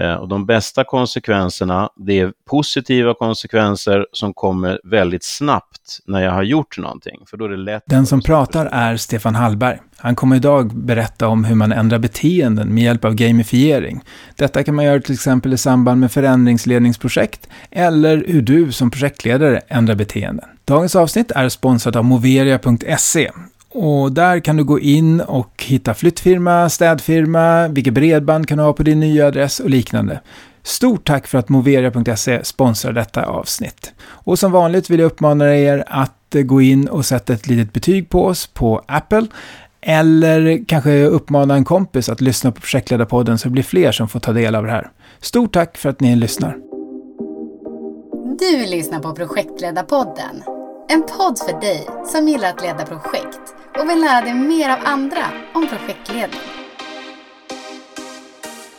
Eh, och de bästa konsekvenserna, det är positiva konsekvenser som kommer väldigt snabbt när jag har gjort någonting. För då är det lätt Den som pratar är Stefan Hallberg. Han kommer idag berätta om hur man ändrar beteenden med hjälp av gamifiering. Detta kan man göra till exempel i samband med förändringsledningsprojekt eller hur du som projektledare ändrar beteenden. Dagens avsnitt är sponsrat av moveria.se och där kan du gå in och hitta flyttfirma, städfirma, vilket bredband kan du ha på din nya adress och liknande. Stort tack för att Moveria.se sponsrar detta avsnitt. Och som vanligt vill jag uppmana er att gå in och sätta ett litet betyg på oss på Apple. Eller kanske uppmana en kompis att lyssna på Projektledarpodden så det blir fler som får ta del av det här. Stort tack för att ni lyssnar. Du lyssnar på Projektledarpodden. En podd för dig som gillar att leda projekt och vill lära dig mer av andra om projektledning.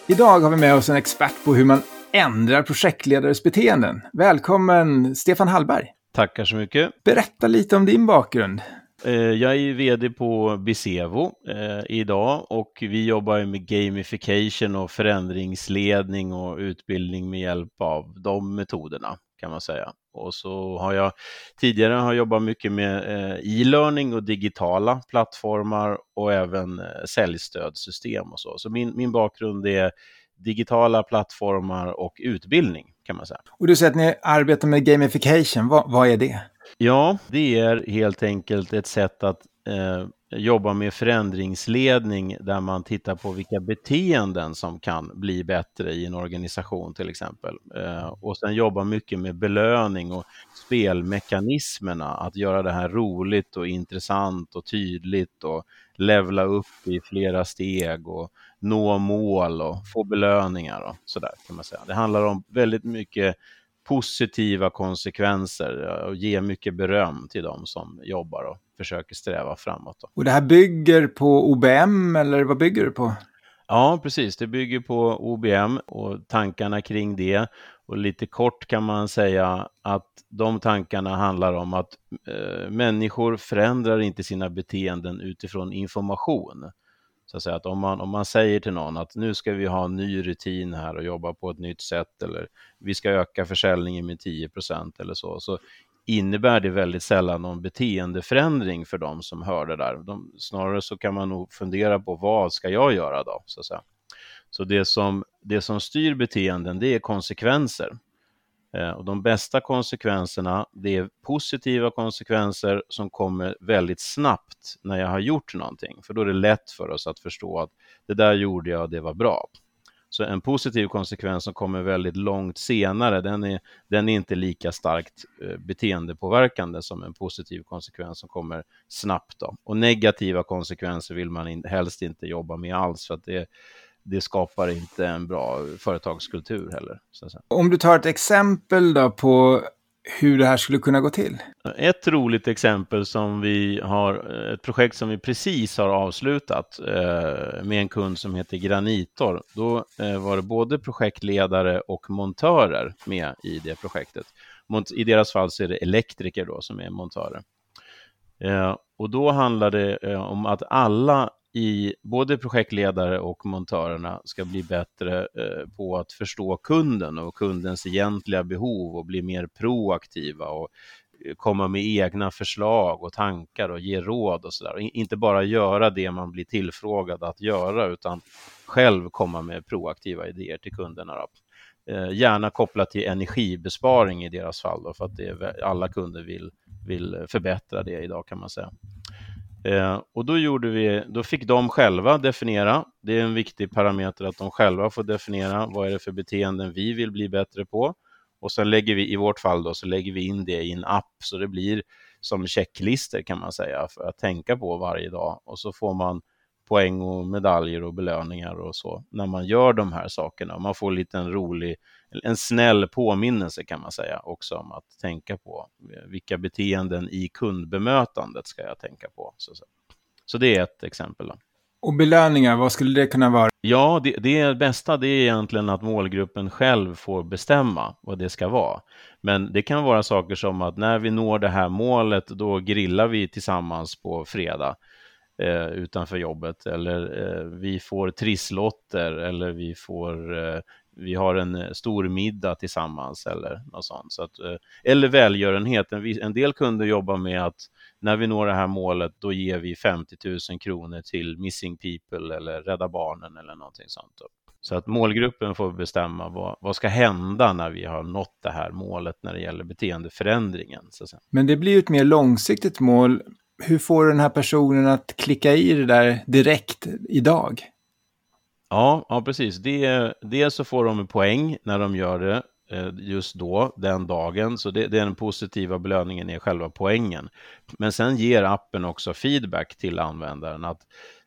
Idag har vi med oss en expert på hur man ändrar projektledares beteenden. Välkommen Stefan Hallberg. Tackar så mycket. Berätta lite om din bakgrund. Eh, jag är vd på Bisevo eh, idag och vi jobbar med gamification och förändringsledning och utbildning med hjälp av de metoderna kan man säga. Och så har jag tidigare har jobbat mycket med eh, e-learning och digitala plattformar och även eh, säljstödssystem och så. Så min, min bakgrund är digitala plattformar och utbildning kan man säga. Och du säger att ni arbetar med gamification, vad, vad är det? Ja, det är helt enkelt ett sätt att eh, jobba med förändringsledning där man tittar på vilka beteenden som kan bli bättre i en organisation till exempel. Eh, och sen jobba mycket med belöning och spelmekanismerna, att göra det här roligt och intressant och tydligt och levla upp i flera steg och nå mål och få belöningar och sådär kan man säga. Det handlar om väldigt mycket positiva konsekvenser och ge mycket beröm till de som jobbar och försöker sträva framåt. Då. Och det här bygger på OBM eller vad bygger det på? Ja, precis. Det bygger på OBM och tankarna kring det. Och lite kort kan man säga att de tankarna handlar om att eh, människor förändrar inte sina beteenden utifrån information. Så att, säga, att om, man, om man säger till någon att nu ska vi ha en ny rutin här och jobba på ett nytt sätt eller vi ska öka försäljningen med 10% eller så, så innebär det väldigt sällan någon beteendeförändring för de som hör det där. De, snarare så kan man nog fundera på vad ska jag göra då? Så, att säga. så det, som, det som styr beteenden det är konsekvenser. Eh, och de bästa konsekvenserna det är positiva konsekvenser som kommer väldigt snabbt när jag har gjort någonting. För då är det lätt för oss att förstå att det där gjorde jag det var bra. Så en positiv konsekvens som kommer väldigt långt senare, den är, den är inte lika starkt eh, beteendepåverkande som en positiv konsekvens som kommer snabbt. Då. Och negativa konsekvenser vill man in, helst inte jobba med alls, för att det, det skapar inte en bra företagskultur heller. Om du tar ett exempel då på hur det här skulle kunna gå till? Ett roligt exempel som vi har, ett projekt som vi precis har avslutat eh, med en kund som heter Granitor. Då eh, var det både projektledare och montörer med i det projektet. I deras fall så är det elektriker då som är montörer. Eh, och då handlar det eh, om att alla i både projektledare och montörerna ska bli bättre eh, på att förstå kunden och kundens egentliga behov och bli mer proaktiva och eh, komma med egna förslag och tankar och ge råd och sådär. Inte bara göra det man blir tillfrågad att göra utan själv komma med proaktiva idéer till kunderna. Då. Eh, gärna kopplat till energibesparing i deras fall då, för att det är, alla kunder vill, vill förbättra det idag kan man säga. Eh, och då, gjorde vi, då fick de själva definiera, det är en viktig parameter att de själva får definiera vad är det för beteenden vi vill bli bättre på. Och sen lägger vi, i vårt fall då, så lägger vi in det i en app så det blir som checklister kan man säga för att tänka på varje dag. Och så får man poäng och medaljer och belöningar och så när man gör de här sakerna. Man får en liten rolig, en snäll påminnelse kan man säga också om att tänka på vilka beteenden i kundbemötandet ska jag tänka på. Så, så det är ett exempel. Då. Och belöningar, vad skulle det kunna vara? Ja, det, det bästa det är egentligen att målgruppen själv får bestämma vad det ska vara. Men det kan vara saker som att när vi når det här målet, då grillar vi tillsammans på fredag eh, utanför jobbet eller eh, vi får trisslotter eller vi får eh, vi har en eh, stor middag tillsammans eller något sånt. Så att, eh, eller välgörenhet. En del kunder jobbar med att när vi når det här målet, då ger vi 50 000 kronor till Missing People eller Rädda Barnen eller någonting sånt. Så att målgruppen får bestämma vad, vad ska hända när vi har nått det här målet när det gäller beteendeförändringen. Så Men det blir ju ett mer långsiktigt mål. Hur får du den här personen att klicka i det där direkt idag? Ja, ja precis. Det, dels så får de poäng när de gör det eh, just då, den dagen. Så det, den positiva belöningen är själva poängen. Men sen ger appen också feedback till användaren att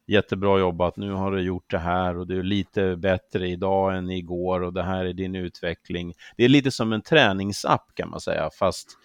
jättebra jobbat, nu har du gjort det här och du är lite bättre idag än igår och det här är din utveckling. Det är lite som en träningsapp kan man säga, fast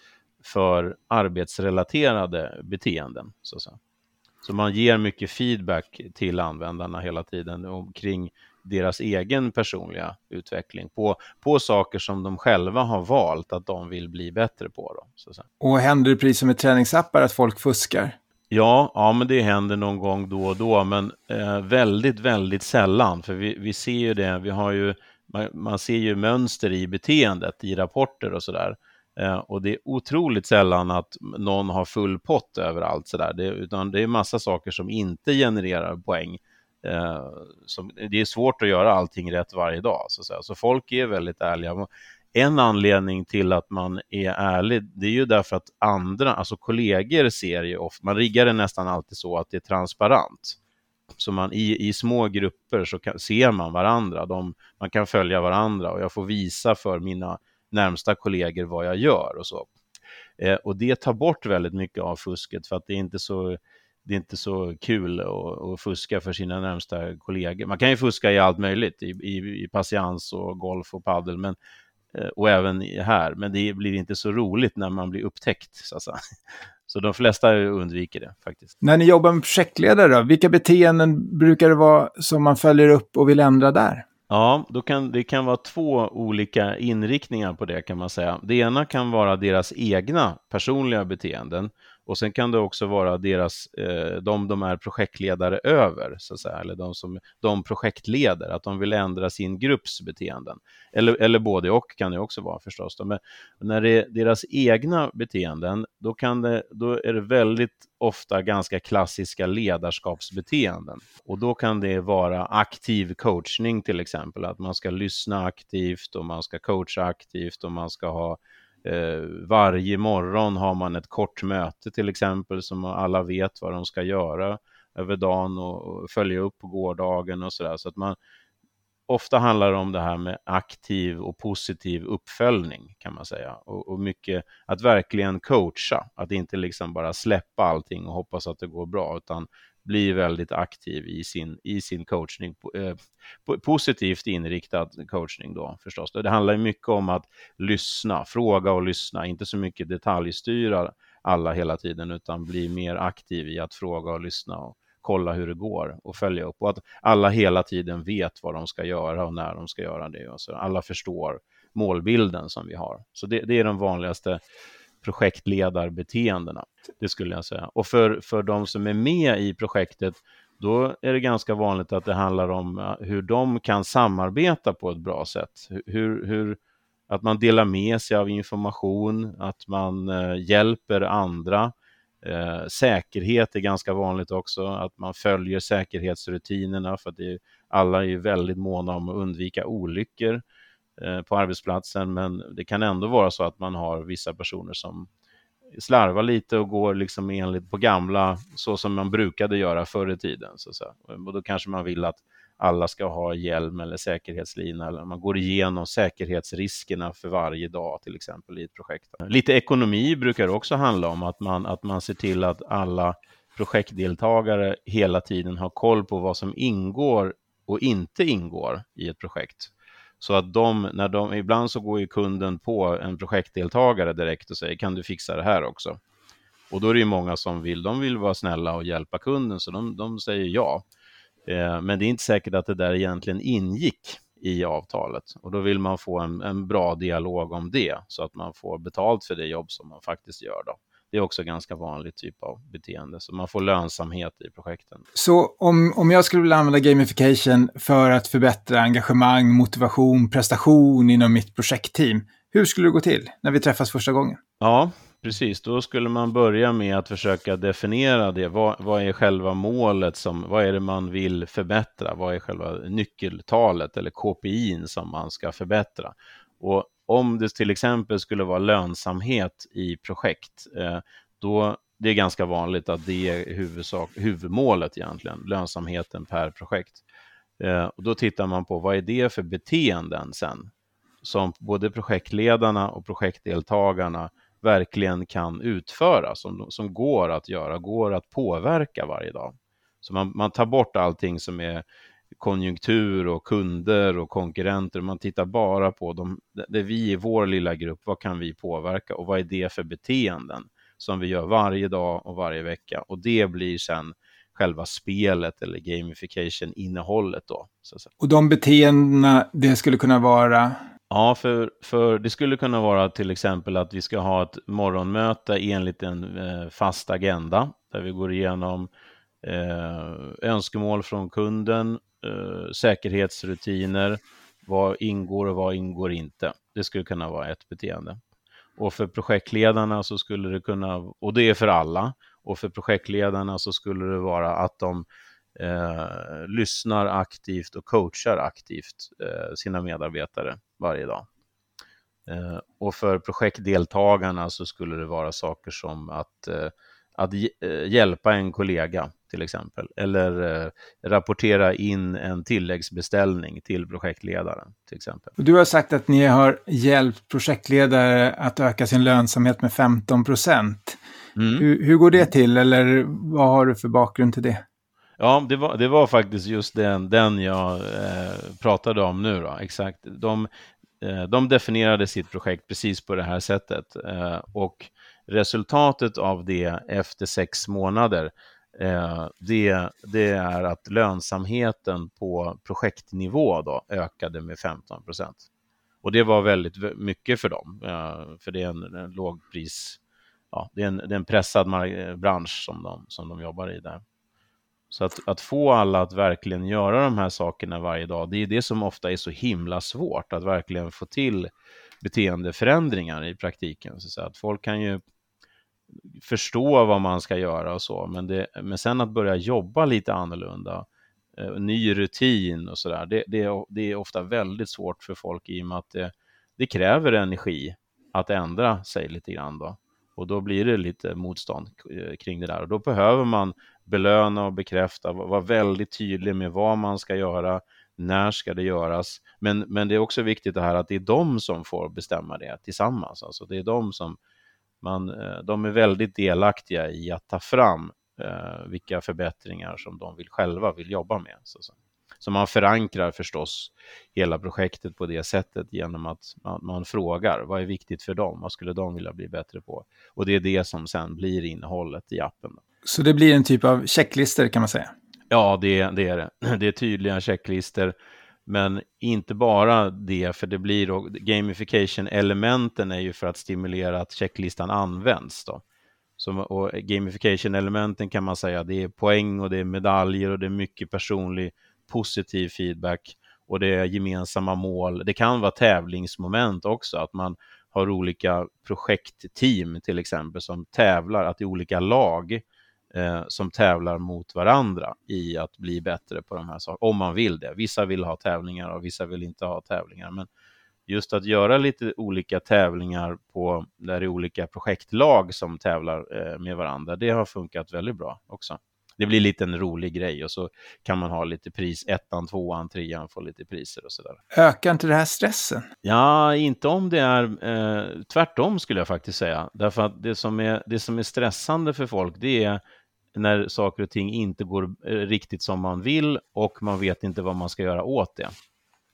för arbetsrelaterade beteenden. Så, så. man ger mycket feedback till användarna hela tiden omkring deras egen personliga utveckling på, på saker som de själva har valt att de vill bli bättre på. Då, så Och händer det precis som med träningsappar att folk fuskar? Ja, ja, men det händer någon gång då och då, men eh, väldigt, väldigt sällan. För vi, vi ser ju det, vi har ju, man, man ser ju mönster i beteendet i rapporter och sådär. Eh, Eh, och det är otroligt sällan att någon har full pott överallt sådär, det, utan det är massa saker som inte genererar poäng. Eh, som, det är svårt att göra allting rätt varje dag, så, så, så folk är väldigt ärliga en anledning till att man är ärlig, det är ju därför att andra, alltså kollegor ser ju ofta, man riggar det nästan alltid så att det är transparent. Så man i, i små grupper så kan, ser man varandra, de, man kan följa varandra och jag får visa för mina närmsta kollegor vad jag gör och så. Eh, och det tar bort väldigt mycket av fusket för att det är inte så det är inte så kul att, att, fuska för sina närmsta kollegor. Man kan ju fuska i allt möjligt, i, i, i patiens och golf och paddel, men eh, och även här, men det blir inte så roligt när man blir upptäckt. Så, att så de flesta undviker det faktiskt. När ni jobbar med projektledare, då, vilka beteenden brukar det vara som man följer upp och vill ändra där? Ja, då kan, det kan vara två olika inriktningar på det kan man säga. Det ena kan vara deras egna personliga beteenden och sen kan det också vara deras, eh, de de är projektledare över, så att säga, eller de som de projektleder, att de vill ändra sin grupps beteenden. Eller, eller både och kan det också vara förstås. Men när det är deras egna beteenden, då, kan det, då är det väldigt ofta ganska klassiska ledarskapsbeteenden. Och då kan det vara aktiv coachning till exempel, att man ska lyssna aktivt och man ska coacha aktivt och man ska ha Eh, varje morgon har man ett kort möte till exempel som alla vet vad de ska göra över dagen och, och följa upp på gårdagen och sådär. Så att man, ofta handlar det om det här med aktiv och positiv uppföljning kan man säga. Och, och, mycket att verkligen coacha, att inte liksom bara släppa allting och hoppas att det går bra, utan blir väldigt aktiv i sin, i sin coachning, eh, positivt inriktad coachning då förstås. Det handlar mycket om att lyssna, fråga och lyssna, inte så mycket detaljstyra alla hela tiden, utan bli mer aktiv i att fråga och lyssna och kolla hur det går och följa upp. Och att alla hela tiden vet vad de ska göra och när de ska göra det. Och så alla förstår målbilden som vi har. Så det, det är de vanligaste projektledarbeteendena. Det skulle jag säga. Och för, för de som är med i projektet, då är det ganska vanligt att det handlar om eh, hur de kan samarbeta på ett bra sätt. Hur, hur, att man delar med sig av information, att man eh, hjälper andra. Eh, säkerhet är ganska vanligt också, att man följer säkerhetsrutinerna för att det, alla är väldigt måna om att undvika olyckor. Eh, på arbetsplatsen, men det kan ändå vara så att man har vissa personer som slarvar lite och går liksom enligt på gamla, så som man brukade göra förr i tiden. Så, så. Och då kanske man vill att alla ska ha hjälm eller säkerhetslina, eller man går igenom säkerhetsriskerna för varje dag, till exempel i ett projekt. Lite ekonomi brukar det också handla om, att man, att man ser till att alla projektdeltagare hela tiden har koll på vad som ingår och inte ingår i ett projekt. Så att de, när de, ibland så går ju kunden på en projektdeltagare direkt och säger kan du fixa det här också? Och då är det ju många som vill, de vill vara snälla och hjälpa kunden, så de, de säger ja. Eh, men det är inte säkert att det där egentligen ingick i avtalet och då vill man få en, en bra dialog om det så att man får betalt för det jobb som man faktiskt gör. Då det är också ganska vanlig typ av beteende, så man får lönsamhet i projekten. Så om, om jag skulle vilja använda gamification för att förbättra engagemang, motivation, prestation inom mitt projektteam, hur skulle det gå till när vi träffas första gången? Ja, precis. Då skulle man börja med att försöka definiera det. Vad, vad, är själva målet? Som, vad är det man vill förbättra? Vad är själva nyckeltalet eller KPI som man ska förbättra? Och om det till exempel skulle vara lönsamhet i projekt, eh, då det är ganska vanligt att det är huvudsak, huvudmålet egentligen, lönsamheten per projekt. Eh, och då tittar man på vad är det för beteenden sen som både projektledarna och projektdeltagarna verkligen kan utföra, som, som går att göra, går att påverka varje dag. Så man, man tar bort allting som är konjunktur och kunder och konkurrenter. Man tittar bara på de, det vi i vår lilla grupp, vad kan vi påverka och vad är det för beteenden som vi gör varje dag och varje vecka. Och det blir sen själva spelet eller gamification-innehållet då. Och de beteendena, det skulle kunna vara? Ja, för, för det skulle kunna vara till exempel att vi ska ha ett morgonmöte enligt en eh, fast agenda där vi går igenom eh, önskemål från kunden, eh, säkerhetsrutiner, vad ingår och vad ingår inte. Det skulle kunna vara ett beteende. Och för projektledarna så skulle det kunna, och det är för alla, och för projektledarna så skulle det vara att de eh, lyssnar aktivt och coachar aktivt eh, sina medarbetare varje dag. Eh, och för projektdeltagarna så skulle det vara saker som att, eh, att eh, hjälpa en kollega till exempel, eller eh, rapportera in en tilläggsbeställning till projektledaren till exempel. Du har sagt att ni har hjälpt projektledare att öka sin lönsamhet med 15 procent. Mm. Hur, hur, går det till eller vad har du för bakgrund till det? Ja, det var, det var faktiskt just den, den jag eh, pratade om nu. Då. Exakt. De, eh, de definierade sitt projekt precis på det här sättet eh, och resultatet av det efter sex månader Eh, det, det, är att lönsamheten på projektnivå då ökade med 15 procent. Och det var väldigt mycket för dem, eh, för det är en, en lågpris, ja, det är en, det är en pressad eh, bransch som de, som de jobbar i där. Så att, att få alla att verkligen göra de här sakerna varje dag, det är det som ofta är så himla svårt, att verkligen få till beteendeförändringar i praktiken. Så att folk kan ju förstå vad man ska göra och så, men, det, men sen att börja jobba lite annorlunda, eh, ny rutin och sådär, det, det, det är ofta väldigt svårt för folk i och med att det, det kräver energi att ändra sig lite grann då. Och då blir det lite motstånd eh, kring det där och då behöver man belöna och bekräfta, vara väldigt tydlig med vad man ska göra, när ska det göras? Men, men det är också viktigt det här att det är de som får bestämma det tillsammans. Alltså det är de som man, eh, de är väldigt delaktiga i att ta fram eh, vilka förbättringar som de vill själva vill jobba med. Så, så. så man förankrar förstås hela projektet på det sättet genom att man, man, frågar vad är viktigt för dem? Vad skulle de vilja bli bättre på? Och det är det som sen blir innehållet i appen. Så det blir en typ av checklister kan man säga? Ja, det, det är det. Det är tydliga checklister men inte bara det, för det blir då, gamification-elementen är ju för att stimulera att checklistan används. Då. Så, och gamification-elementen kan man säga, det är poäng och det är medaljer och det är mycket personlig positiv feedback och det är gemensamma mål. Det kan vara tävlingsmoment också, att man har olika projektteam till exempel som tävlar, att det är olika lag eh, som tävlar mot varandra i att bli bättre på de här sakerna, om man vill det. Vissa vill ha tävlingar och vissa vill inte ha tävlingar. Men just att göra lite olika tävlingar på, där det är olika projektlag som tävlar eh, med varandra, det har funkat väldigt bra också. Det blir lite en rolig grej och så kan man ha lite pris, ettan, tvåan, trean, få lite priser och sådär. Ökar inte det här stressen? Ja, inte om det är eh, tvärtom skulle jag faktiskt säga. Därför att det som, är, det som är stressande för folk, det är när saker och ting inte går eh, riktigt som man vill och man vet inte vad man ska göra åt det.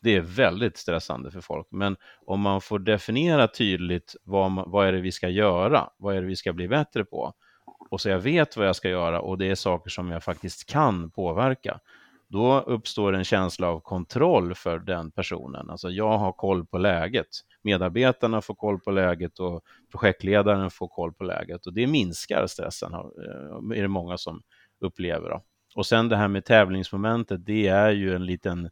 Det är väldigt stressande för folk, men om man får definiera tydligt vad, vad är det vi ska göra, vad är det vi ska bli bättre på, och så jag vet vad jag ska göra och det är saker som jag faktiskt kan påverka, då uppstår en känsla av kontroll för den personen. Alltså jag har koll på läget. Medarbetarna får koll på läget och projektledaren får koll på läget och det minskar stressen, eh, är det många som upplever. Då. Och sen det här med tävlingsmomentet, det är ju en liten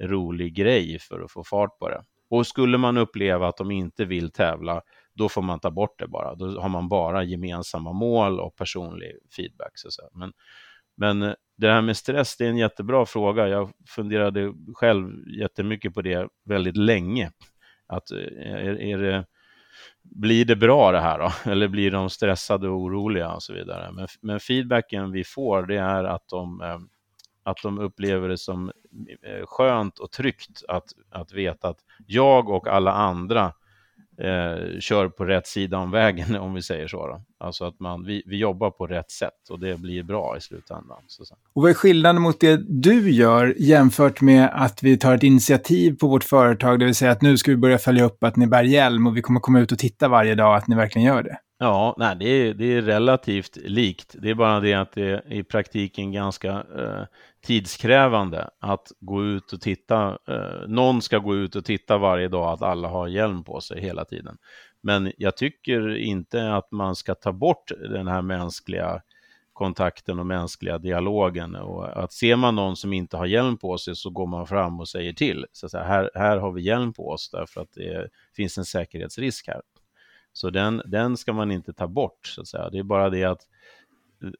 rolig grej för att få fart på det. Och skulle man uppleva att de inte vill tävla, då får man ta bort det bara. Då har man bara gemensamma mål och personlig feedback. Så Men, men eh, det här med stress, det är en jättebra fråga. Jag funderade själv jättemycket på det väldigt länge. Att eh, är, är det, blir det bra det här då? Eller blir de stressade och oroliga och så vidare? Men, men feedbacken vi får, det är att de, eh, att de upplever det som skönt och tryggt att, att veta att jag och alla andra eh, kör på rätt sida om vägen, om vi säger så. Då. Alltså att man, vi, vi jobbar på rätt sätt och det blir bra i slutändan. Så. Och vad är skillnaden mot det du gör jämfört med att vi tar ett initiativ på vårt företag, det vill säga att nu ska vi börja följa upp att ni bär hjälm och vi kommer komma ut och titta varje dag att ni verkligen gör det? Ja, nej, det, är, det är relativt likt. Det är bara det att det är i praktiken ganska eh, tidskrävande att gå ut och titta. Eh, någon ska gå ut och titta varje dag att alla har hjälm på sig hela tiden. Men jag tycker inte att man ska ta bort den här mänskliga kontakten och mänskliga dialogen. Och att ser man någon som inte har hjälm på sig så går man fram och säger till. Så, här, här har vi hjälm på oss därför att det finns en säkerhetsrisk här. Så den, den ska man inte ta bort. Så att säga. Det är bara det att,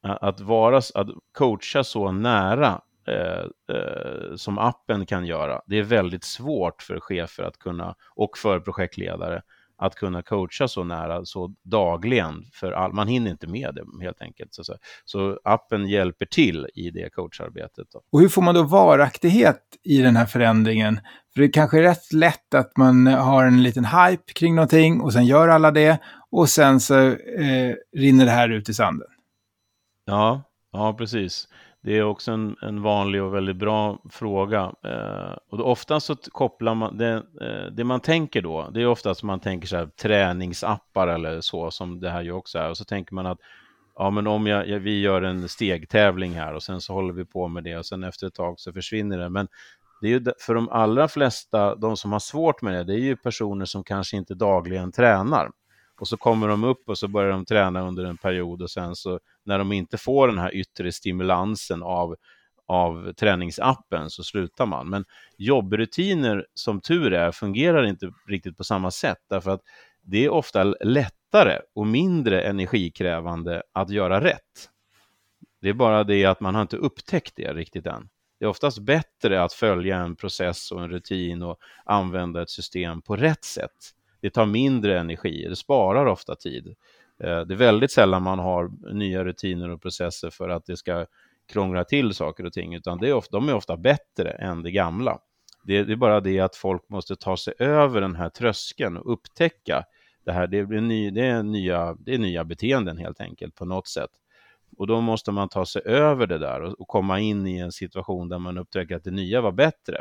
att, vara, att coacha så nära eh, eh, som appen kan göra, det är väldigt svårt för chefer att kunna, och för projektledare att kunna coacha så nära, så dagligen, för all, man hinner inte med det helt enkelt. Så, så appen hjälper till i det coacharbetet. Då. Och hur får man då varaktighet i den här förändringen? För det kanske är rätt lätt att man har en liten hype kring någonting och sen gör alla det och sen så eh, rinner det här ut i sanden. Ja, ja precis. Det är också en, en vanlig och väldigt bra fråga. Eh, och oftast så kopplar man, det, eh, det man tänker då, det är oftast man tänker så här, träningsappar eller så, som det här ju också är. Och så tänker man att ja, men om jag, jag, vi gör en stegtävling här och sen så håller vi på med det och sen efter ett tag så försvinner det. Men det är ju för de allra flesta, de som har svårt med det, det är ju personer som kanske inte dagligen tränar. Och så kommer de upp och så börjar de träna under en period och sen så när de inte får den här yttre stimulansen av, av träningsappen så slutar man. Men jobbrutiner, som tur är, fungerar inte riktigt på samma sätt därför att det är ofta lättare och mindre energikrävande att göra rätt. Det är bara det att man har inte upptäckt det riktigt än. Det är oftast bättre att följa en process och en rutin och använda ett system på rätt sätt det tar mindre energi, det sparar ofta tid. Eh, det är väldigt sällan man har nya rutiner och processer för att det ska krångla till saker och ting, utan det är ofta, de är ofta bättre än det gamla. Det, det är bara det att folk måste ta sig över den här tröskeln och upptäcka det här. Det, blir ny, det, är nya, det är nya beteenden helt enkelt på något sätt. Och då måste man ta sig över det där och, och komma in i en situation där man upptäcker att det nya var bättre.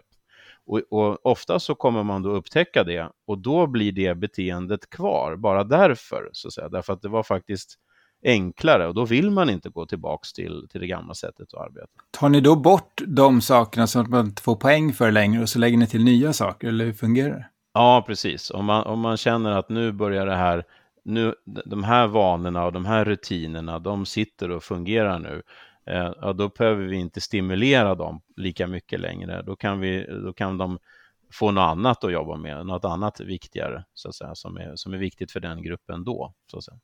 Och, och ofta så kommer man då upptäcka det och då blir det beteendet kvar, bara därför, så att säga. Därför att det var faktiskt enklare och då vill man inte gå tillbaks till, till det gamla sättet att arbeta. Tar ni då bort de sakerna som man inte får poäng för längre och så lägger ni till nya saker, eller hur fungerar det? Ja, precis. Om man, om man känner att nu börjar det här, nu, de här vanorna och de här rutinerna, de sitter och fungerar nu, Eh, ja, då behöver vi inte stimulera dem lika mycket längre. Då kan, vi, då kan de få något annat att jobba med, något annat viktigare, så att säga, som, är, som är viktigt för den gruppen då. Så att säga.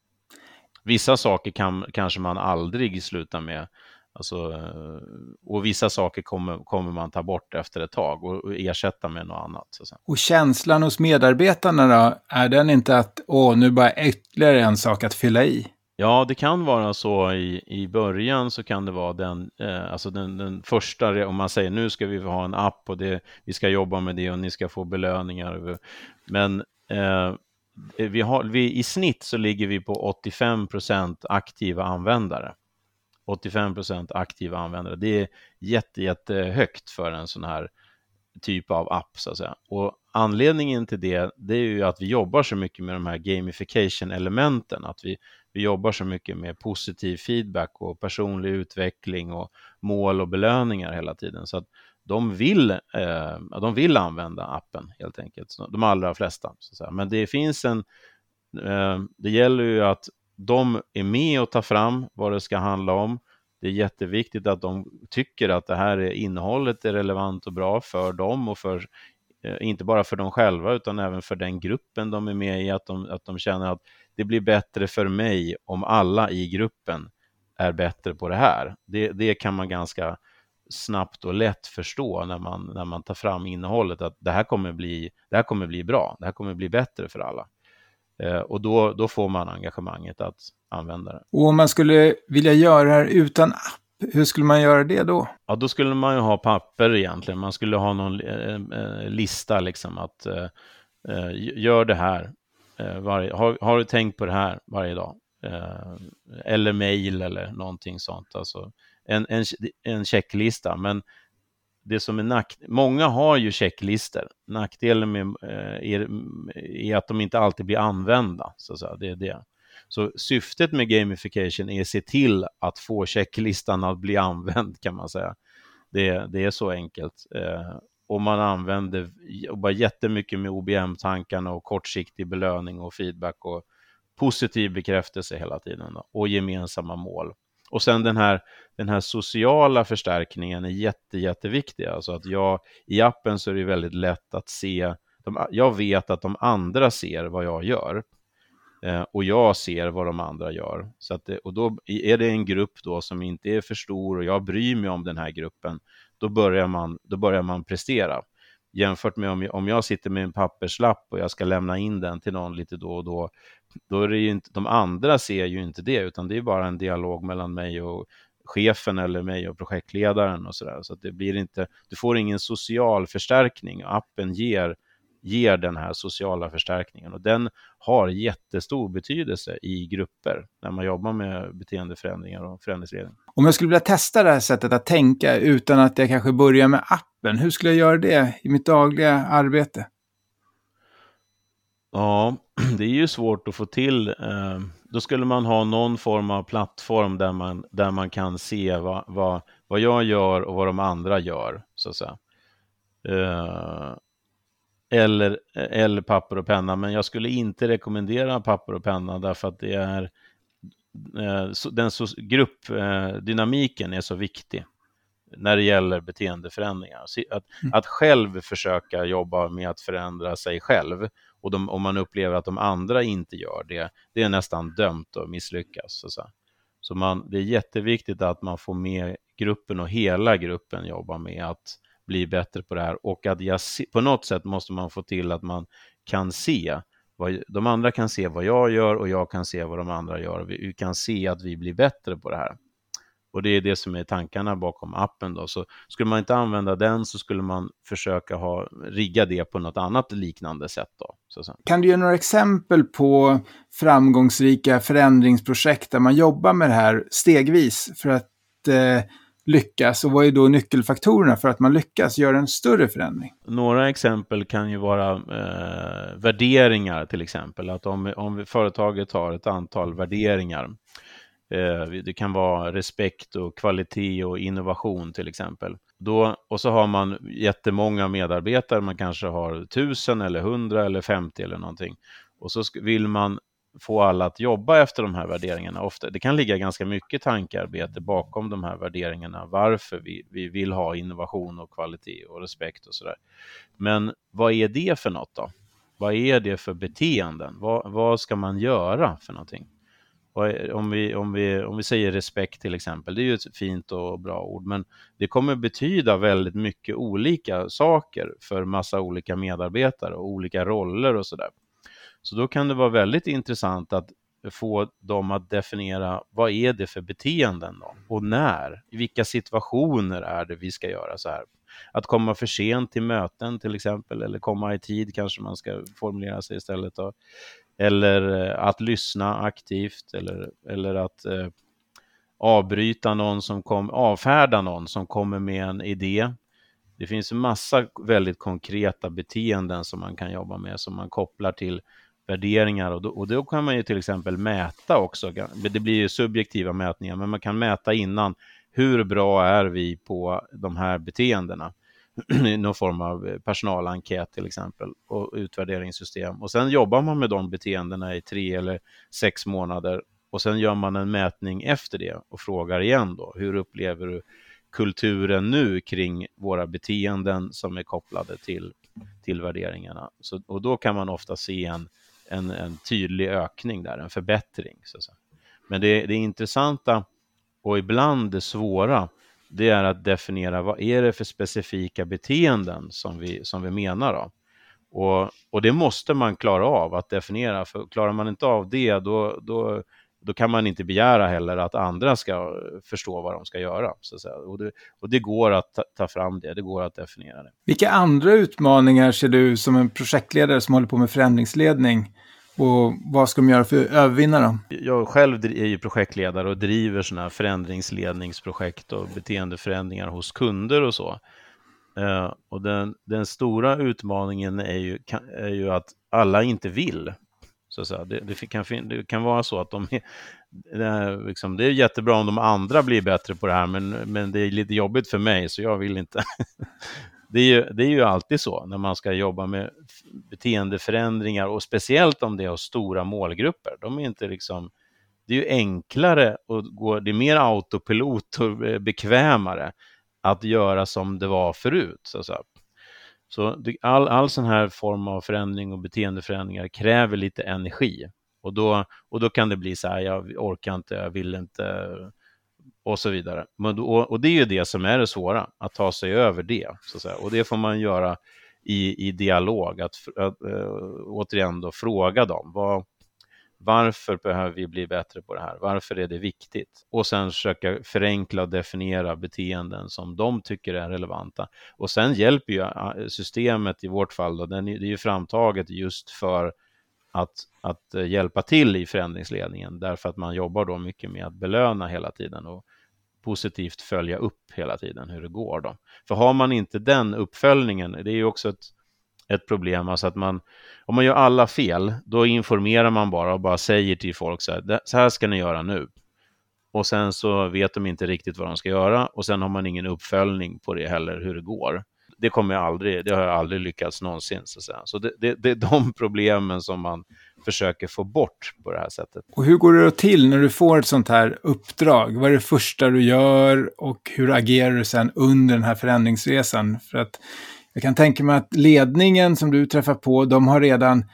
Vissa saker kan kanske man aldrig slutar med, alltså, eh, och vissa saker kommer, kommer man ta bort efter ett tag och, och ersätta med något annat. Så att säga. Och känslan hos medarbetarna då, är den inte att åh, nu bara ytterligare en sak att fylla i? Ja, det kan vara så i, i början så kan det vara den, eh, alltså den, den första, om man säger nu ska vi ha en app och det, vi ska jobba med det och ni ska få belöningar. Men eh, vi har, vi, i snitt så ligger vi på 85 procent aktiva användare. 85 procent aktiva användare. Det är jätte, jättehögt för en sån här typ av app så att säga. Och anledningen till det, det är ju att vi jobbar så mycket med de här gamification-elementen, att vi, vi jobbar så mycket med positiv feedback och personlig utveckling och mål och belöningar hela tiden. Så att de vill, eh, de vill använda appen helt enkelt, de allra flesta. Så Men det finns en, eh, det gäller ju att de är med och tar fram vad det ska handla om. Det är jätteviktigt att de tycker att det här är, innehållet är relevant och bra för dem och för eh, inte bara för dem själva utan även för den gruppen de är med i, att de, att de känner att det blir bättre för mig om alla i gruppen är bättre på det här. Det, det kan man ganska snabbt och lätt förstå när man, när man tar fram innehållet att det här kommer bli, det här kommer bli bra, det här kommer bli bättre för alla. Eh, och då, då får man engagemanget att använda det. Och om man skulle vilja göra det här utan app, hur skulle man göra det då? Ja, då skulle man ju ha papper egentligen. Man skulle ha någon eh, eh lista liksom att eh, eh, gör det här. Eh, varje, har, har, du tänkt på det här varje dag? Eh, eller mejl eller någonting sånt. Alltså en, en, en checklista. Men det som är nack... Många har ju checklistor. Nackdelen med, eh, är, är, att de inte alltid blir använda. Så, så det är det. Så syftet med gamification är att se till att få checklistan att bli använd kan man säga. Det, det är så enkelt. Eh, och man använder bara jättemycket med OBM-tankarna och kortsiktig belöning och feedback och positiv bekräftelse hela tiden då, och gemensamma mål. Och sen den här, den här sociala förstärkningen är jätte, jätteviktig. Alltså att jag, I appen så är det väldigt lätt att se, de, jag vet att de andra ser vad jag gör. Eh, och jag ser vad de andra gör. Så att och då är det en grupp då som inte är för stor och jag bryr mig om den här gruppen, då börjar man, då börjar man prestera. Jämfört med om jag, om jag sitter med en papperslapp och jag ska lämna in den till någon lite då och då, då är det ju inte, de andra ser ju inte det, utan det är bara en dialog mellan mig och chefen eller mig och projektledaren och sådär. Så att det blir inte, du får ingen social förstärkning. Appen ger, ger den här sociala förstärkningen och den har jättestor betydelse i grupper när man jobbar med beteendeförändringar och förändringsledning. Om jag skulle vilja testa det här sättet att tänka utan att jag kanske börjar med appen, hur skulle jag göra det i mitt dagliga arbete? Ja, det är ju svårt att få till. Eh, då skulle man ha någon form av plattform där man, där man kan se vad, vad, vad jag gör och vad de andra gör, så att säga. Eh, eller, eller papper och penna, men jag skulle inte rekommendera papper och penna därför att det är eh, den gruppdynamiken är så viktig när det gäller beteendeförändringar. Att, mm. att själv försöka jobba med att förändra sig själv och de, om man upplever att de andra inte gör det, det är nästan dömt att misslyckas. Så, så man, det är jätteviktigt att man får med gruppen och hela gruppen jobba med att bli bättre på det här och att jag, på något sätt måste man få till att man kan se vad, de andra kan se vad jag gör och jag kan se vad de andra gör. Vi kan se att vi blir bättre på det här. Och det är det som är tankarna bakom appen. Då. Så skulle man inte använda den så skulle man försöka ha, rigga det på något annat liknande sätt. Då, så kan du ge några exempel på framgångsrika förändringsprojekt där man jobbar med det här stegvis för att eh, lyckas? Och vad är då nyckelfaktorerna för att man lyckas göra en större förändring? Några exempel kan ju vara eh, värderingar till exempel. Att om, om företaget har ett antal värderingar Eh, det kan vara respekt och kvalitet och innovation till exempel. Då, och så har man jättemånga medarbetare, man kanske har tusen eller hundra eller femtio eller någonting. Och så vill man få alla att jobba efter de här värderingarna. Ofta, det kan ligga ganska mycket tankearbete bakom de här värderingarna, varför vi, vi vill ha innovation och kvalitet och respekt och sådär. Men vad är det för något då? Vad är det för beteenden? Vad, vad ska man göra för någonting? Eh, om vi, om, vi, om vi säger respekt till exempel, det är ju ett fint och bra ord, men det kommer betyda väldigt mycket olika saker för massa olika medarbetare och olika roller och sådär. Så då kan det vara väldigt intressant att få dem att definiera vad är det för beteenden då? och när, i vilka situationer är det vi ska göra så här. Att komma för sent till möten till exempel, eller komma i tid kanske man ska formulera sig istället. Då eller eh, att lyssna aktivt eller, eller att eh, avbryta någon som kom, avfärda någon som kommer med en idé det finns en massa väldigt konkreta beteenden som man kan jobba med, som man kopplar till värderingar och då, och då kan man ju till exempel mäta också. Det blir ju subjektiva mätningar, men man kan mäta innan hur bra är vi på de här beteendena? Någon form av personalenkät till exempel och utvärderingssystem. Och sen jobbar man med de beteendena i tre eller sex månader och sen gör man en mätning efter det och frågar igen då, hur upplever du kulturen nu kring våra beteenden som är kopplade till, till värderingarna? Så, och då kan man ofta se en, en, en tydlig ökning där, en förbättring. Så Men det, det intressanta och ibland det svåra, det är att definiera vad är det för specifika beteenden som vi, som vi menar. Då? Och, och det måste man klara av att definiera, för klarar man inte av det, då, då då kan man inte begära heller att andra ska förstå vad de ska göra. Så att säga. Och, det, och det går att ta, ta, fram det, det går att definiera det. Vilka andra utmaningar ser du som en projektledare som håller på med förändringsledning? Och vad ska de göra för att övervinna dem? Jag själv är ju projektledare och driver sådana här förändringsledningsprojekt och beteendeförändringar hos kunder och så. Uh, och den, den, stora utmaningen är ju, är ju att alla inte vill. Så, så det, det, kan, det kan vara så att de är, det, är liksom, det är jättebra om de andra blir bättre på det här, men, men det är lite jobbigt för mig, så jag vill inte. det, är ju, det är ju alltid så när man ska jobba med beteendeförändringar och speciellt om det är stora målgrupper. De är inte liksom, det är ju enklare och gå, det är mer autopilot och eh, bekvämare att göra som det var förut. Så, så. Så all, all sån här form av förändring och beteendeförändringar kräver lite energi. Och då, och då kan det bli så här, jag orkar inte, jag vill inte och så vidare. Men då, och det är ju det som är det svåra, att ta sig över det. Så att säga. Och det får man göra i, i dialog, att, att äh, återigen då fråga dem. Vad, varför behöver vi bli bättre på det här? Varför är det viktigt? Och sen försöka förenkla och definiera beteenden som de tycker är relevanta. Och sen hjälper ju systemet i vårt fall, då, den är, det är ju framtaget just för att, att eh, hjälpa till i förändringsledningen, därför att man jobbar då mycket med att belöna hela tiden och positivt följa upp hela tiden hur det går. Då. För har man inte den uppföljningen, det är ju också ett ett problem. Alltså att man, om man gör alla fel, då informerar man bara och bara säger till folk så här, så här ska ni göra nu. Och sen så vet de inte riktigt vad de ska göra och sen har man ingen uppföljning på det heller, hur det går. Det kommer jag aldrig, det har jag aldrig lyckats någonsin. Så, att säga. så det, det, det är de problemen som man försöker få bort på det här sättet. Och hur går det då till när du får ett sånt här uppdrag? Vad är det första du gör och hur agerar du sen under den här förändringsresan? För att jag kan tänka mig att ledningen som du träffar på, de har redan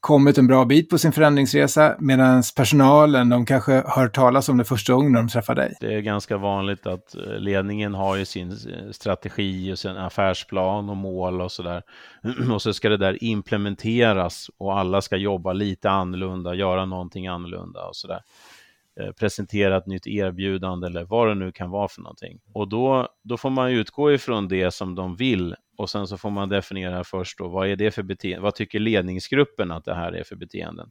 kommit en bra bit på sin förändringsresa medan personalen, de kanske hör talas om det första gången de träffar dig. Det är ganska vanligt att eh, ledningen har ju sin eh, strategi och sin affärsplan och mål och sådär. Och så ska det där implementeras och alla ska jobba lite annorlunda, göra någonting annorlunda och sådär. Eh, presentera ett nytt erbjudande eller vad det nu kan vara för någonting. Och då, då får man utgå ifrån det som de vill och sen så får man definiera först då, vad är det för beteende, vad tycker ledningsgruppen att det här är för beteenden?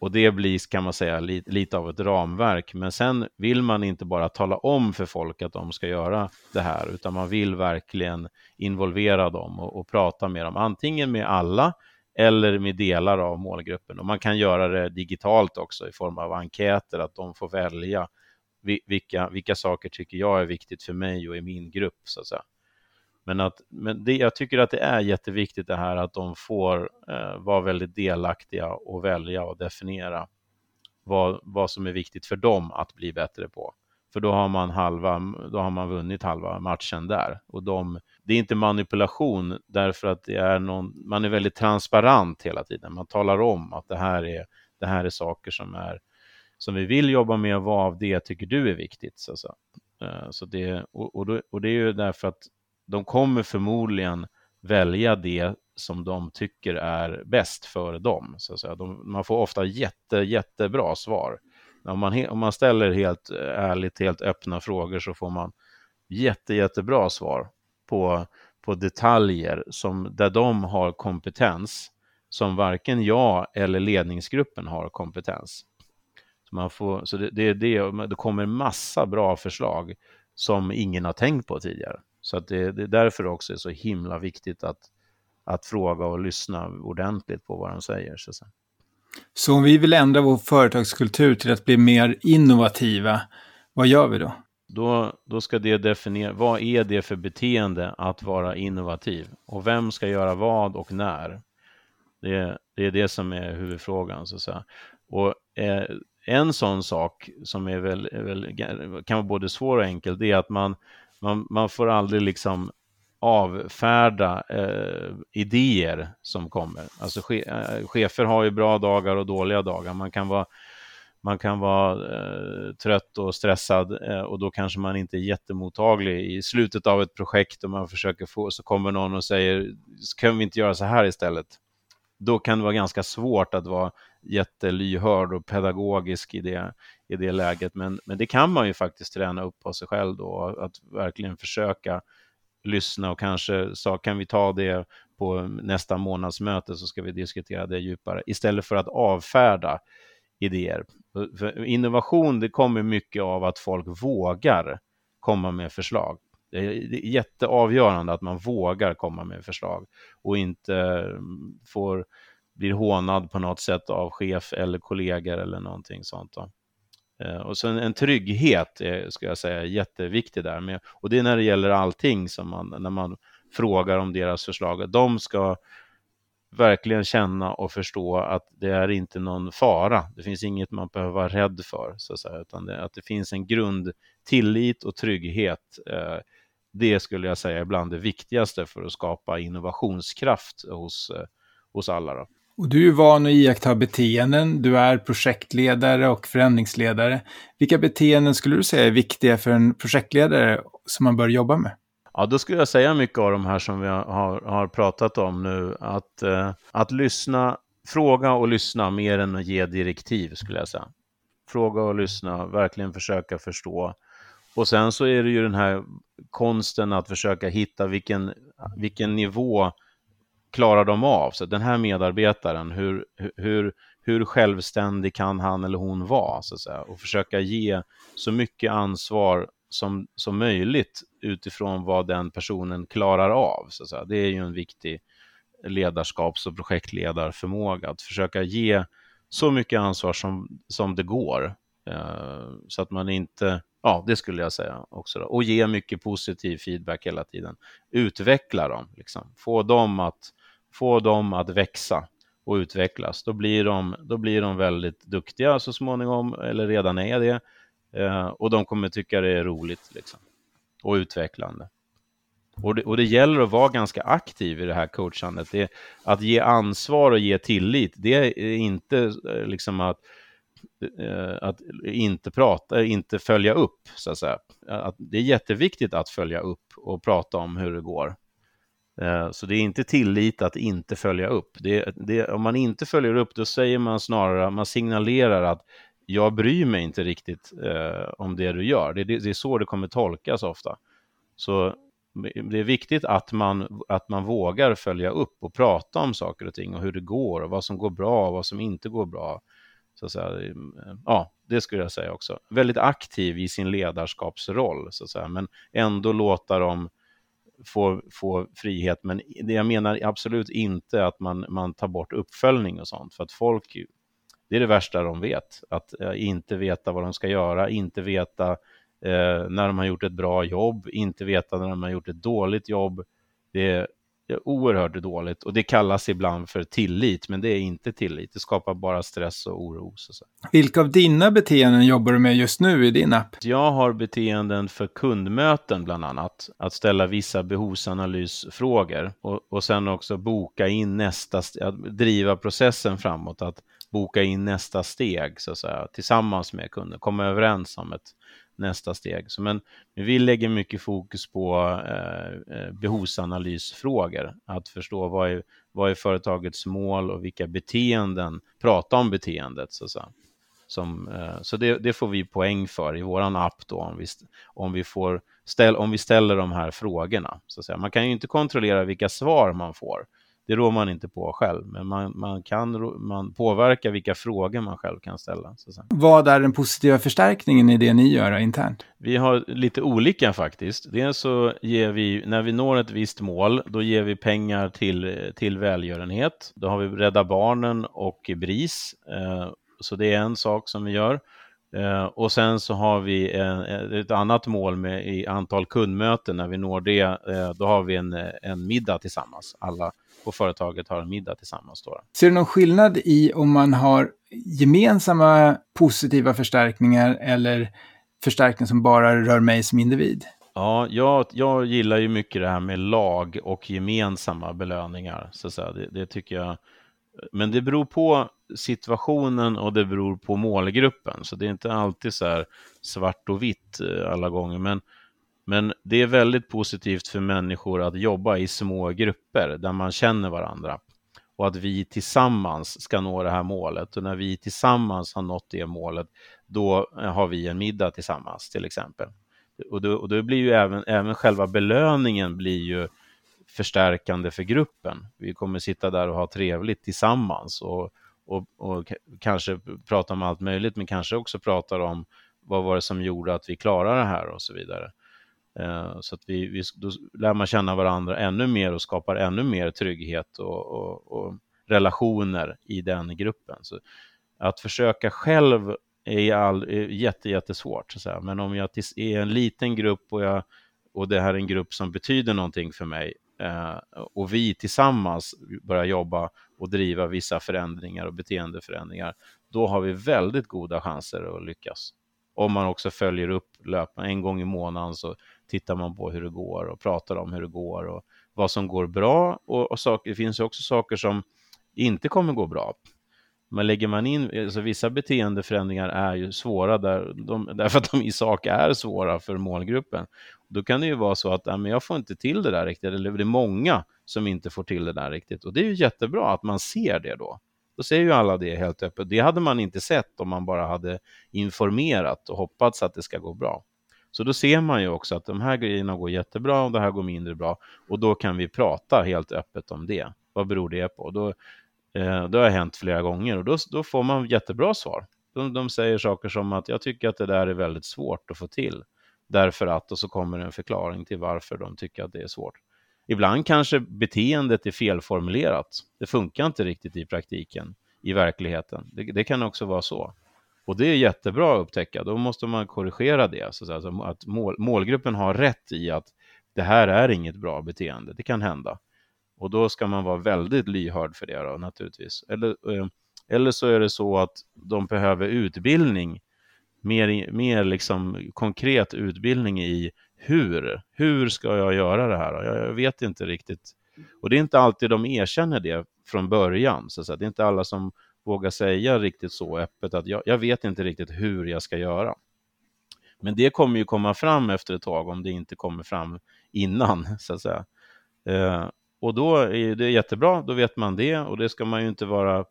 Och det blir, kan man säga, lite, lite av ett ramverk. Men sen vill man inte bara tala om för folk att de ska göra det här, utan man vill verkligen involvera dem och, och prata med dem, antingen med alla eller med delar av målgruppen. Och man kan göra det digitalt också i form av enkäter, att de får välja vilka, vilka saker tycker jag är viktigt för mig och i min grupp. så att säga. Men, att, men det, jag tycker att det är jätteviktigt det här att de får eh, vara väldigt delaktiga och välja och definiera vad, vad som är viktigt för dem att bli bättre på. För då har man, halva, då har man vunnit halva matchen där. Och de, det är inte manipulation därför att det är någon, man är väldigt transparent hela tiden. Man talar om att det här är, det här är saker som, är, som vi vill jobba med och vad av det tycker du är viktigt. Så, så. Eh, så det, och, och, då, och det är ju därför att de kommer förmodligen välja det som de tycker är bäst för dem. Så att säga. De, man får ofta jätte, jättebra svar. Om man, om man ställer helt eh, ärligt, helt öppna frågor så får man jätte, jättebra svar på, på detaljer som, där de har kompetens som varken jag eller ledningsgruppen har kompetens. Så, man får, så det, det, det, det kommer massa bra förslag som ingen har tänkt på tidigare. Så att det, det är därför också är så himla viktigt att, att fråga och lyssna ordentligt på vad de säger. Så, så. så om vi vill ändra vår företagskultur till att bli mer innovativa, vad gör vi då? Då, då ska det definiera, vad är det för beteende att vara innovativ? Och vem ska göra vad och när? Det, det är det som är huvudfrågan. Så att säga. Och eh, en sån sak som är väl, väl, kan vara både svår och enkel, det är att man, man, man får aldrig liksom avfärda eh, idéer som kommer. Alltså che, eh, chefer har ju bra dagar och dåliga dagar. Man kan vara, man kan vara eh, trött och stressad eh, och då kanske man inte är jättemottaglig i slutet av ett projekt och man försöker få, så kommer någon och säger, kan vi inte göra så här istället? Då kan det vara ganska svårt att vara jättelyhörd och pedagogisk i det, i det läget. Men, men det kan man ju faktiskt träna upp på sig själv då, att verkligen försöka lyssna och kanske sa kan vi ta det på nästa månadsmöte så ska vi diskutera det djupare istället för att avfärda idéer. För innovation det kommer mycket av att folk vågar komma med förslag. Det är jätteavgörande att man vågar komma med förslag och inte mm, får blir hånad på något sätt av chef eller kollegor eller någonting sånt. Då. Eh, och så en, trygghet är, ska jag säga, jätteviktig där. Med, och det är när det gäller allting som man, när man frågar om deras förslag. De ska verkligen känna och förstå att det är inte någon fara. Det finns inget man behöver vara rädd för, så att säga, utan det, att det finns en grund tillit och trygghet. Eh, det skulle jag säga är bland det viktigaste för att skapa innovationskraft hos, eh, hos alla. Då. Och du är van att iaktta beteenden, du är projektledare och förändringsledare. Vilka beteenden skulle du säga är viktiga för en projektledare som man bör jobba med? Ja, då skulle jag säga mycket av de här som vi har, har pratat om nu. Att, eh, att lyssna, fråga och lyssna mer än att ge direktiv skulle jag säga. Fråga och lyssna, verkligen försöka förstå. Och sen så är det ju den här konsten att försöka hitta vilken, vilken nivå klarar de av? Så den här medarbetaren, hur, hur, hur självständig kan han eller hon vara? Så att säga? Och försöka ge så mycket ansvar som, som möjligt utifrån vad den personen klarar av. Så att säga. Det är ju en viktig ledarskaps och projektledarförmåga, att försöka ge så mycket ansvar som, som det går. Eh, så att man inte, ja det skulle jag säga också. Då. Och ge mycket positiv feedback hela tiden. Utveckla dem, liksom. få dem att få dem att växa och utvecklas. Då blir de, då blir de väldigt duktiga så småningom, eller redan är det. Eh, och de kommer tycka det är roligt liksom, och utvecklande. Och det, och det gäller att vara ganska aktiv i det här coachandet. Det, att ge ansvar och ge tillit, det är inte eh, liksom att, eh, att inte prata, inte följa upp, så att säga. Att det är jätteviktigt att följa upp och prata om hur det går. Eh, så det är inte tillit att inte följa upp. Det, det, om man inte följer upp, då säger man snarare, man signalerar att jag bryr mig inte riktigt eh, om det du gör. Det, det, det, är så det kommer tolkas ofta. Så det är viktigt att man, att man vågar följa upp och prata om saker och ting och hur det går och vad som går bra och vad som inte går bra. Så att säga, eh, ja, det skulle jag säga också. Väldigt aktiv i sin ledarskapsroll, så att säga, men ändå låta dem få, få frihet. Men det jag menar absolut inte att man, man tar bort uppföljning och sånt, för att folk, det är det värsta de vet, att eh, inte veta vad de ska göra, inte veta eh, när de har gjort ett bra jobb, inte veta när de har gjort ett dåligt jobb. Det, det är oerhört dåligt och det kallas ibland för tillit, men det är inte tillit. Det skapar bara stress och oro. Så. Vilka av dina beteenden jobbar du med just nu i din app? Jag har beteenden för kundmöten bland annat. Att ställa vissa behovsanalysfrågor och, och sen också boka in nästa, att driva processen framåt, att boka in nästa steg så att säga, tillsammans med kunden, komma överens om ett nästa steg. Så men, vi lägger mycket fokus på eh, eh, behovsanalysfrågor, att förstå vad är, vad är företagets mål och vilka beteenden, prata om beteendet så att säga. Som, eh, så det, det, får vi poäng för i vår app då, om vi, om vi, får ställ, om vi ställer de här frågorna. Så att säga. Man kan ju inte kontrollera vilka svar man får det rår man inte på själv, men man, man kan man påverka vilka frågor man själv kan ställa. Vad är den positiva förstärkningen i det ni gör internt? Vi har lite olika faktiskt. Dels så ger vi, när vi når ett visst mål, då ger vi pengar till, till välgörenhet. Då har vi Rädda Barnen och BRIS. Eh, så det är en sak som vi gör. Eh, och sen så har vi en, ett annat mål med i antal kundmöten. När vi når det, eh, då har vi en, en middag tillsammans. Alla på företaget har en middag tillsammans. Då. Ser du någon skillnad i om man har gemensamma positiva förstärkningar eller förstärkningar som bara rör mig som individ? Ja, jag, jag gillar ju mycket det här med lag och gemensamma belöningar. Så, så det, det, tycker jag. Men det beror på situationen och det beror på målgruppen. Så det är inte alltid så här svart och vitt eh, alla gånger. Men, men det är väldigt positivt för människor att jobba i små grupper där man känner varandra och att vi tillsammans ska nå det här målet. Och när vi tillsammans har nått det målet, då eh, har vi en middag tillsammans till exempel. Och då, och då blir ju även, även själva belöningen blir ju förstärkande för gruppen. Vi kommer sitta där och ha trevligt tillsammans och, och, och kanske prata om allt möjligt, men kanske också prata om vad var det som gjorde att vi klarade det här och så vidare. Eh, så att vi, vi, då lär man känna varandra ännu mer och skapar ännu mer trygghet och, och, och relationer i den gruppen. Så att försöka själv är, all, är jätte, jättesvårt. Så Men om jag är en liten grupp och, jag, och det här är en grupp som betyder någonting för mig eh, och vi tillsammans börjar jobba och driva vissa förändringar och beteendeförändringar, då har vi väldigt goda chanser att lyckas. Om man också följer upp löpande, en gång i månaden så tittar man på hur det går och pratar om hur det går och vad som går bra. Och, och saker, det finns ju också saker som inte kommer gå bra. Men lägger man in, alltså vissa beteendeförändringar är ju svåra där, de, därför att de i sak är svåra för målgruppen. Då kan det ju vara så att äh, men jag får inte till det där riktigt, eller det är många som inte får till det där riktigt. Och det är ju jättebra att man ser det då. Då ser ju alla det helt öppet. Det hade man inte sett om man bara hade informerat och hoppats att det ska gå bra. Så då ser man ju också att de här grejerna går jättebra och det här går mindre bra. Och då kan vi prata helt öppet om det. Vad beror det på? Då, eh, det har hänt flera gånger och då, då får man jättebra svar. De, de säger saker som att jag tycker att det där är väldigt svårt att få till. Därför att, och så kommer en förklaring till varför de tycker att det är svårt. Ibland kanske beteendet är felformulerat. Det funkar inte riktigt i praktiken, i verkligheten. Det, det kan också vara så. Och det är jättebra att upptäcka, då måste man korrigera det. Så alltså att mål, målgruppen har rätt i att det här är inget bra beteende, det kan hända. Och då ska man vara väldigt lyhörd för det då, naturligtvis. Eller, eh, eller så är det så att de behöver utbildning, mer, mer liksom konkret utbildning i hur, hur ska jag göra det här? Jag, vet inte riktigt. Och det är inte alltid de erkänner det från början. Så att säga. Det är inte alla som våga säga riktigt så öppet att jag, jag vet inte riktigt hur jag ska göra. Men det kommer ju komma fram efter ett tag om det inte kommer fram innan, så att säga. Eh, och då är det jättebra, då vet man det och det ska man ju inte vara,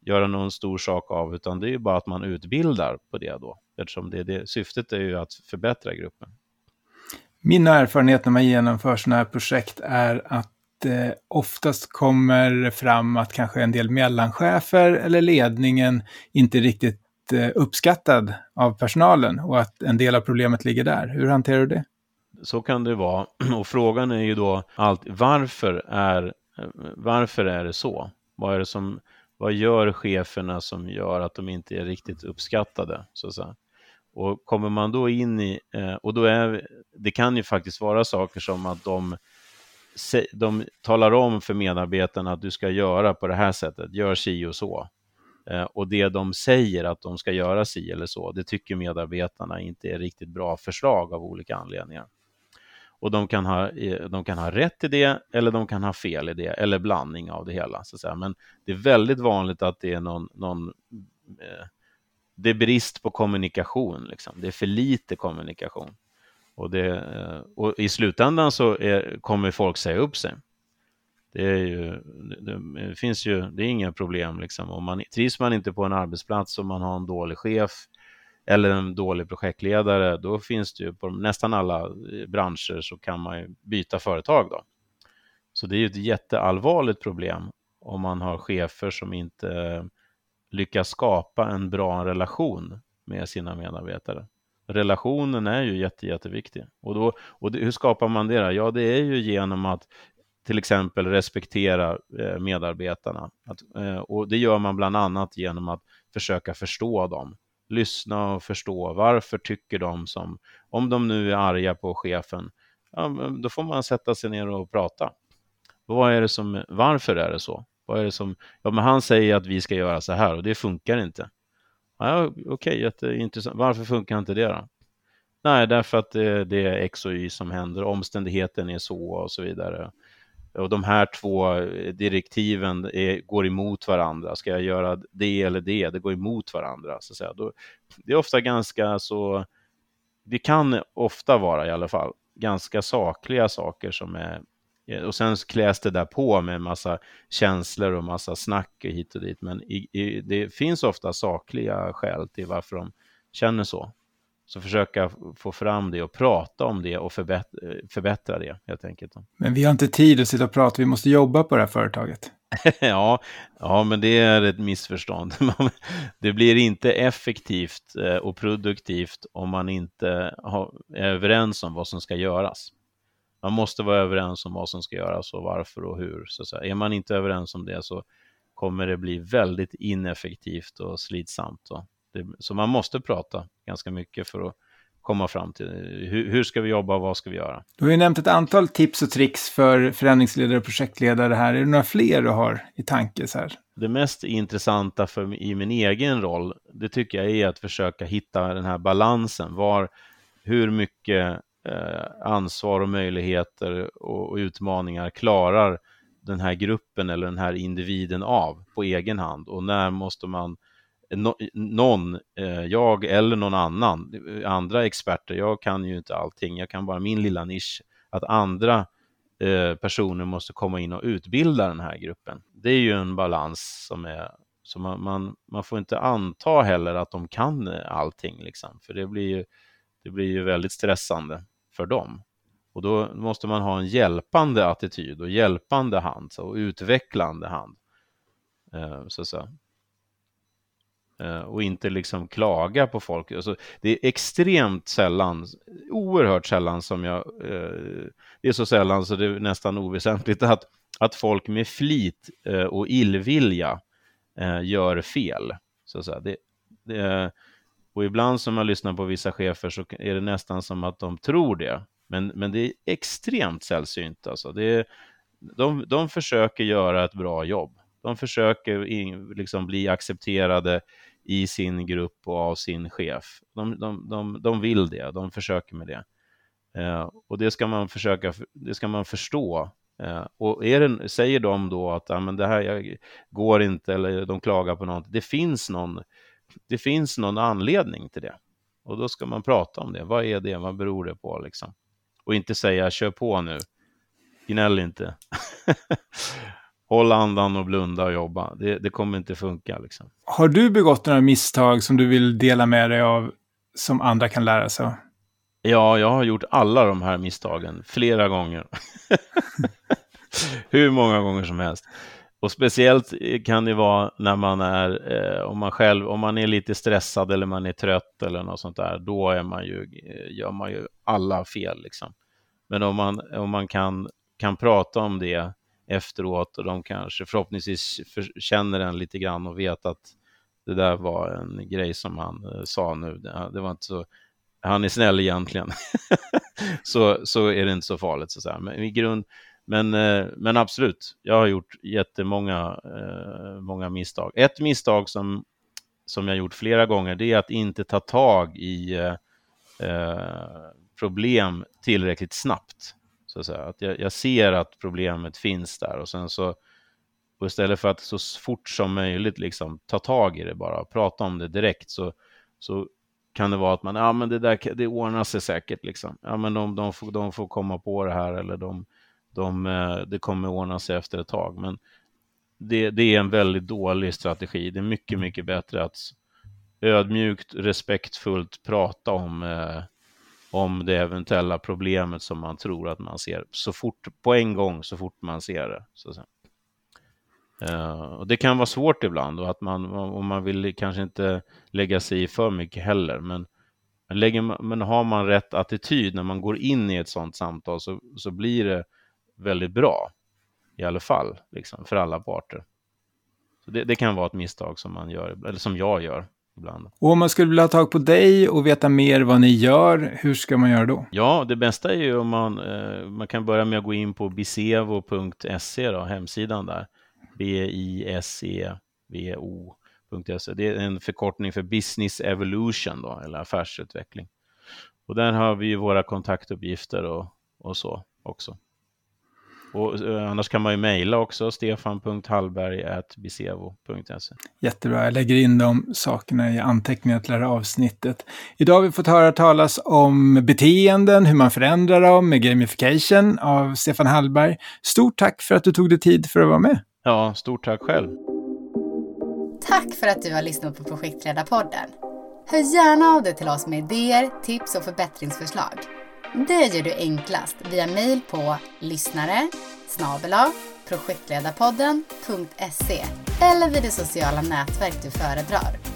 göra någon stor sak av, utan det är ju bara att man utbildar på det då, eftersom det, det, syftet är ju att förbättra gruppen. Min erfarenhet när man genomför sådana här projekt är att eh, oftast kommer fram att kanske en del mellanchefer eller ledningen inte riktigt eh, uppskattad av personalen och att en del av problemet ligger där. Hur hanterar du det? Så kan det vara. Och frågan är ju då alltid varför är, varför är det så? Vad är det som, vad gör cheferna som gör att de inte är riktigt uppskattade? Så att säga? Och kommer man då in i, eh, och då är, det kan ju faktiskt vara saker som att de de talar om för medarbetarna att du ska göra på det här sättet, gör si och så. Eh, och det de säger att de ska göra si eller så, det tycker medarbetarna inte är riktigt bra förslag av olika anledningar. Och de kan, ha, eh, de kan ha rätt i det eller de kan ha fel i det, eller blandning av det hela. Så att säga. Men det är väldigt vanligt att det är någon, någon eh, det är brist på kommunikation, liksom. det är för lite kommunikation. Och, det, eh, och i slutändan så är, kommer folk säga upp sig. Det, är ju, det, det, finns ju, det är inga problem. Liksom. Om man, trivs man inte på en arbetsplats och man har en dålig chef eller en dålig projektledare, då finns det ju på nästan alla eh, branscher så kan man ju byta företag. Då. Så det är ju ett jätteallvarligt problem om man har chefer som inte lyckas skapa en bra relation med sina medarbetare. Relationen är ju jätte, jätteviktig. Och, då, och det, hur skapar man det? Då? Ja, det är ju genom att till exempel respektera eh, medarbetarna. Att, eh, och det gör man bland annat genom att försöka förstå dem. Lyssna och förstå varför tycker de som, om de nu är arga på chefen, ja, då får man sätta sig ner och prata. Vad är det som, varför är det så? Vad är det som, ja men han säger att vi ska göra så här och det funkar inte. Ja, Okej, okay, jätteintressant. Varför funkar inte det då? Nej, därför att det, det är X och Y som händer, omständigheten är så och så vidare. Och de här två eh, direktiven är, går emot varandra. Ska jag göra det eller det? Det går emot varandra. Så att säga. Då, det är ofta ganska så, det kan ofta vara i alla fall, ganska sakliga saker som är och sen kläs det där på med en massa känslor och massa snack hit och dit. Men i, i, det finns ofta sakliga skäl till varför de känner så. Så försöka få fram det och prata om det och förbättra, förbättra det helt enkelt. Men vi har inte tid att sitta och prata, vi måste jobba på det här företaget. ja, ja, men det är ett missförstånd. det blir inte effektivt eh, och produktivt om man inte är överens om vad som ska göras. Man måste vara överens om vad som ska göras och varför och hur. Så säga. Är man inte överens om det så kommer det bli väldigt ineffektivt och slitsamt. Och det, så man måste prata ganska mycket för att komma fram till hur, hur ska vi jobba och vad ska vi göra. Du har ju nämnt ett antal tips och tricks för förändringsledare och projektledare här. Är det några fler du har i tanke? Så här? Det mest intressanta för, i min egen roll, det tycker jag är att försöka hitta den här balansen. Var, hur mycket Eh, ansvar och möjligheter och, utmaningar klarar den här gruppen eller den här individen av på egen hand. Och när måste man någon, eh, jag eller någon annan, andra experter, jag kan ju inte allting, jag kan bara min lilla nisch, att andra eh, personer måste komma in och utbilda den här gruppen. Det är ju en balans som är så man, man, man får inte anta heller att de kan allting, liksom, för det blir ju, det blir ju väldigt stressande för dem. Och då måste man ha en hjälpande attityd och hjälpande hand och utvecklande hand. Eh, så. Eh, och inte liksom klaga på folk. Alltså, det är extremt sällan, oerhört sällan som jag, eh, det är så sällan så det är nästan oväsentligt att, att folk med flit eh, och illvilja eh, gör fel. Så så. Det, det, och ibland som man lyssnar på vissa chefer så är det nästan som att de tror det. Men, men det är extremt sällsynt. Alltså. Det är, de, de försöker göra ett bra jobb. De försöker in, liksom bli accepterade i sin grupp och av sin chef. De, de, de, de vill det, de försöker med det. Eh, och det ska man försöka, det ska man förstå. Eh, och är det, säger de då att ah, men det här jag, går inte eller de klagar på något, det finns någon det finns någon anledning till det. Och då ska man prata om det. Vad är det? Vad beror det på? Liksom? Och inte säga kör på nu. Gnäll inte. Håll andan och blunda och jobba. Det, det kommer inte funka. Liksom. Har du begått några misstag som du vill dela med dig av som andra kan lära sig av? Ja, jag har gjort alla de här misstagen flera gånger. Hur många gånger som helst. Och speciellt kan det vara när man är, eh, om man själv, om man är lite stressad eller man är trött eller något sånt där, då är man ju, eh, gör man ju alla fel liksom. Men om man, om man kan, kan prata om det efteråt och de kanske förhoppningsvis för, känner en lite grann och vet att det där var en grej som han eh, sa nu, det, det var inte så, han är snäll egentligen, så, så är det inte så farligt så att säga. Men i grund, men, eh, men absolut, jag har gjort jättemånga eh, många misstag. Ett misstag som, som jag gjort flera gånger, det är att inte ta tag i eh, eh, problem tillräckligt snabbt. Så att, säga. att jag, jag, ser att problemet finns där och sen så och istället för att så fort som möjligt liksom ta tag i det bara, prata om det direkt, så, så kan det vara att man, ja men det där, det ordnar sig säkert liksom. Ja men de, de, får, de får komma på det här eller de, de, eh, det kommer ordna sig efter ett tag. Men det, det, är en väldigt dålig strategi. Det är mycket, mycket bättre att ödmjukt, respektfullt prata om, eh, om det eventuella problemet som man tror att man ser så fort, på en gång så fort man ser det. Så att säga. Eh, och det kan vara svårt ibland och att man, och man vill kanske inte lägga sig i för mycket heller, men, men har man rätt attityd när man går in i ett sådant samtal så, så blir det väldigt bra i alla fall, liksom, för alla parter. Så det, det, kan vara ett misstag som man gör, eller som jag gör ibland. Och om man skulle vilja ha tag på dig och veta mer vad ni gör, hur ska man göra då? Ja, det bästa är ju om man, eh, man kan börja med att gå in på bisevo.se, då, hemsidan där. B-I-S-E-V-O.se. Det är en förkortning för Business Evolution, då, eller affärsutveckling. Och där har vi ju våra kontaktuppgifter och, och så också. Och eh, annars kan man ju mejla också, stefan.hallberg.bisevo.se. Jättebra, jag lägger in de sakerna i anteckningar till det här avsnittet. Idag har vi fått höra talas om beteenden, hur man förändrar dem med gamification av Stefan Hallberg. Stort tack för att du tog dig tid för att vara med. Ja, stort tack själv. Tack för att du har lyssnat på Projektledarpodden. Hör gärna av dig till oss med idéer, tips och förbättringsförslag. Det gör du enklast via mejl på lyssnare projektledarpodden.se eller vid det sociala nätverk du föredrar.